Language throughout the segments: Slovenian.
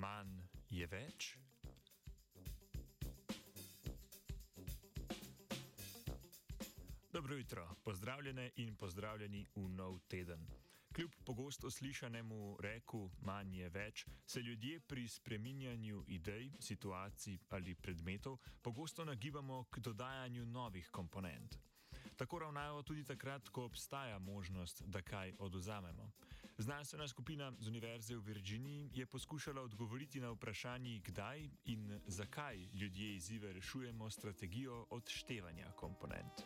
manj je več. Dobro jutro, pozdravljene in pozdravljeni v nov teden. Kljub pogosto slišanemu reku manj je več, se ljudje pri spreminjanju idej, situacij ali predmetov pogosto nagibamo k dodajanju novih komponent. Tako ravnajo tudi takrat, ko obstaja možnost, da kaj oduzamemo. Znanstvena skupina z Univerze v Virginiji je poskušala odgovoriti na vprašanje, kdaj in zakaj ljudje izzive rešujemo s strategijo odštevanja komponent.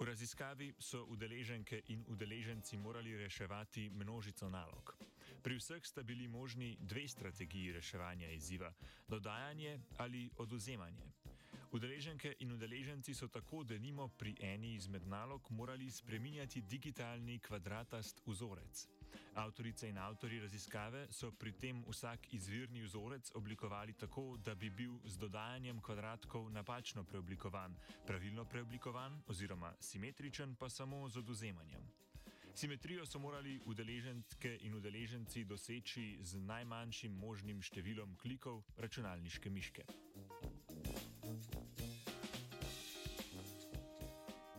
V raziskavi so udeleženke in udeleženci morali reševati množico nalog. Pri vseh sta bili možni dve strategiji reševanja izziva: dodajanje ali oduzemanje. Udeleženke in udeleženci so tako, da nimo pri eni izmed nalog morali spreminjati digitalni kvadratast vzorec. Avtorice in avtori raziskave so pri tem vsak izvirni vzorec oblikovali tako, da bi bil z dodajanjem kvadratkov napačno preoblikovan, pravilno preoblikovan oziroma simetričen pa samo z oduzemanjem. Simetrijo so morali udeleženke in udeleženci doseči z najmanjšim možnim številom klikov računalniške miške.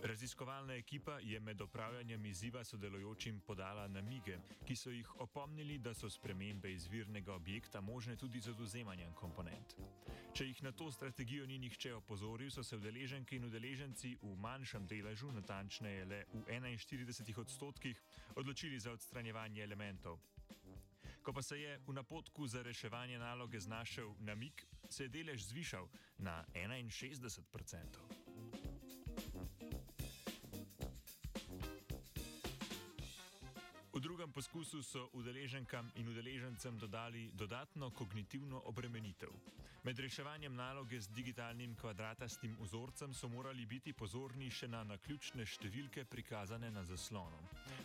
Raziskovalna ekipa je med opravljanjem izziva sodelujočim podala namige, ki so jih opomnili, da so spremembe izvirnega objekta možne tudi z oduzemanjem komponent. Če jih na to strategijo ni nihče opozoril, so se udeleženke in udeleženci v manjšem deležu, natančneje le v 41 odstotkih, odločili za odstranjevanje elementov. Ko pa se je v napotku za reševanje naloge znašel namik, se je delež zvišal na 61 odstotkov. V drugem poskusu so udeleženkam in udeležencem dodali dodatno kognitivno obremenitev. Med reševanjem naloge z digitalnim kvadratastim vzorcem so morali biti pozorni še na naključne številke prikazane na zaslonu.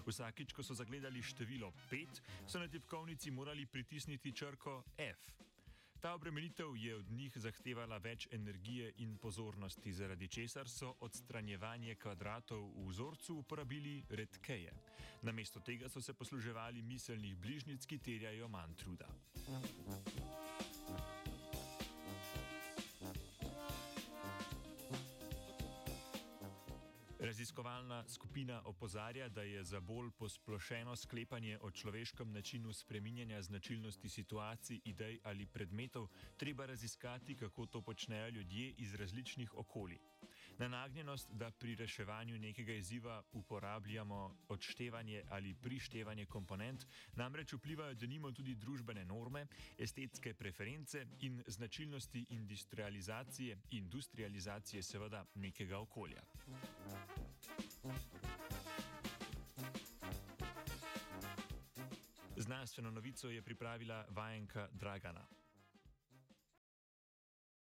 Vsakič, ko so zagledali število 5, so na tipkovnici morali pritisniti črko F. Ta obremenitev je od njih zahtevala več energije in pozornosti, zaradi česar so odstranjevanje kvadratov v vzorcu uporabili redkeje. Namesto tega so se posluževali miselnih bližnjic, ki terjajo manj truda. Raziskovalna skupina opozarja, da je za bolj posplošeno sklepanje o človeškem načinu spreminjanja značilnosti situacij, idej ali predmetov treba raziskati, kako to počnejo ljudje iz različnih okolij. Na nagnjenost, da pri reševanju nekega izziva uporabljamo odštevanje ali prištevanje komponent, namreč vplivajo denimo tudi družbene norme, estetske preference in značilnosti industrializacije, industrializacije seveda nekega okolja. Znanstveno novico je pripravila vajenka Dragana.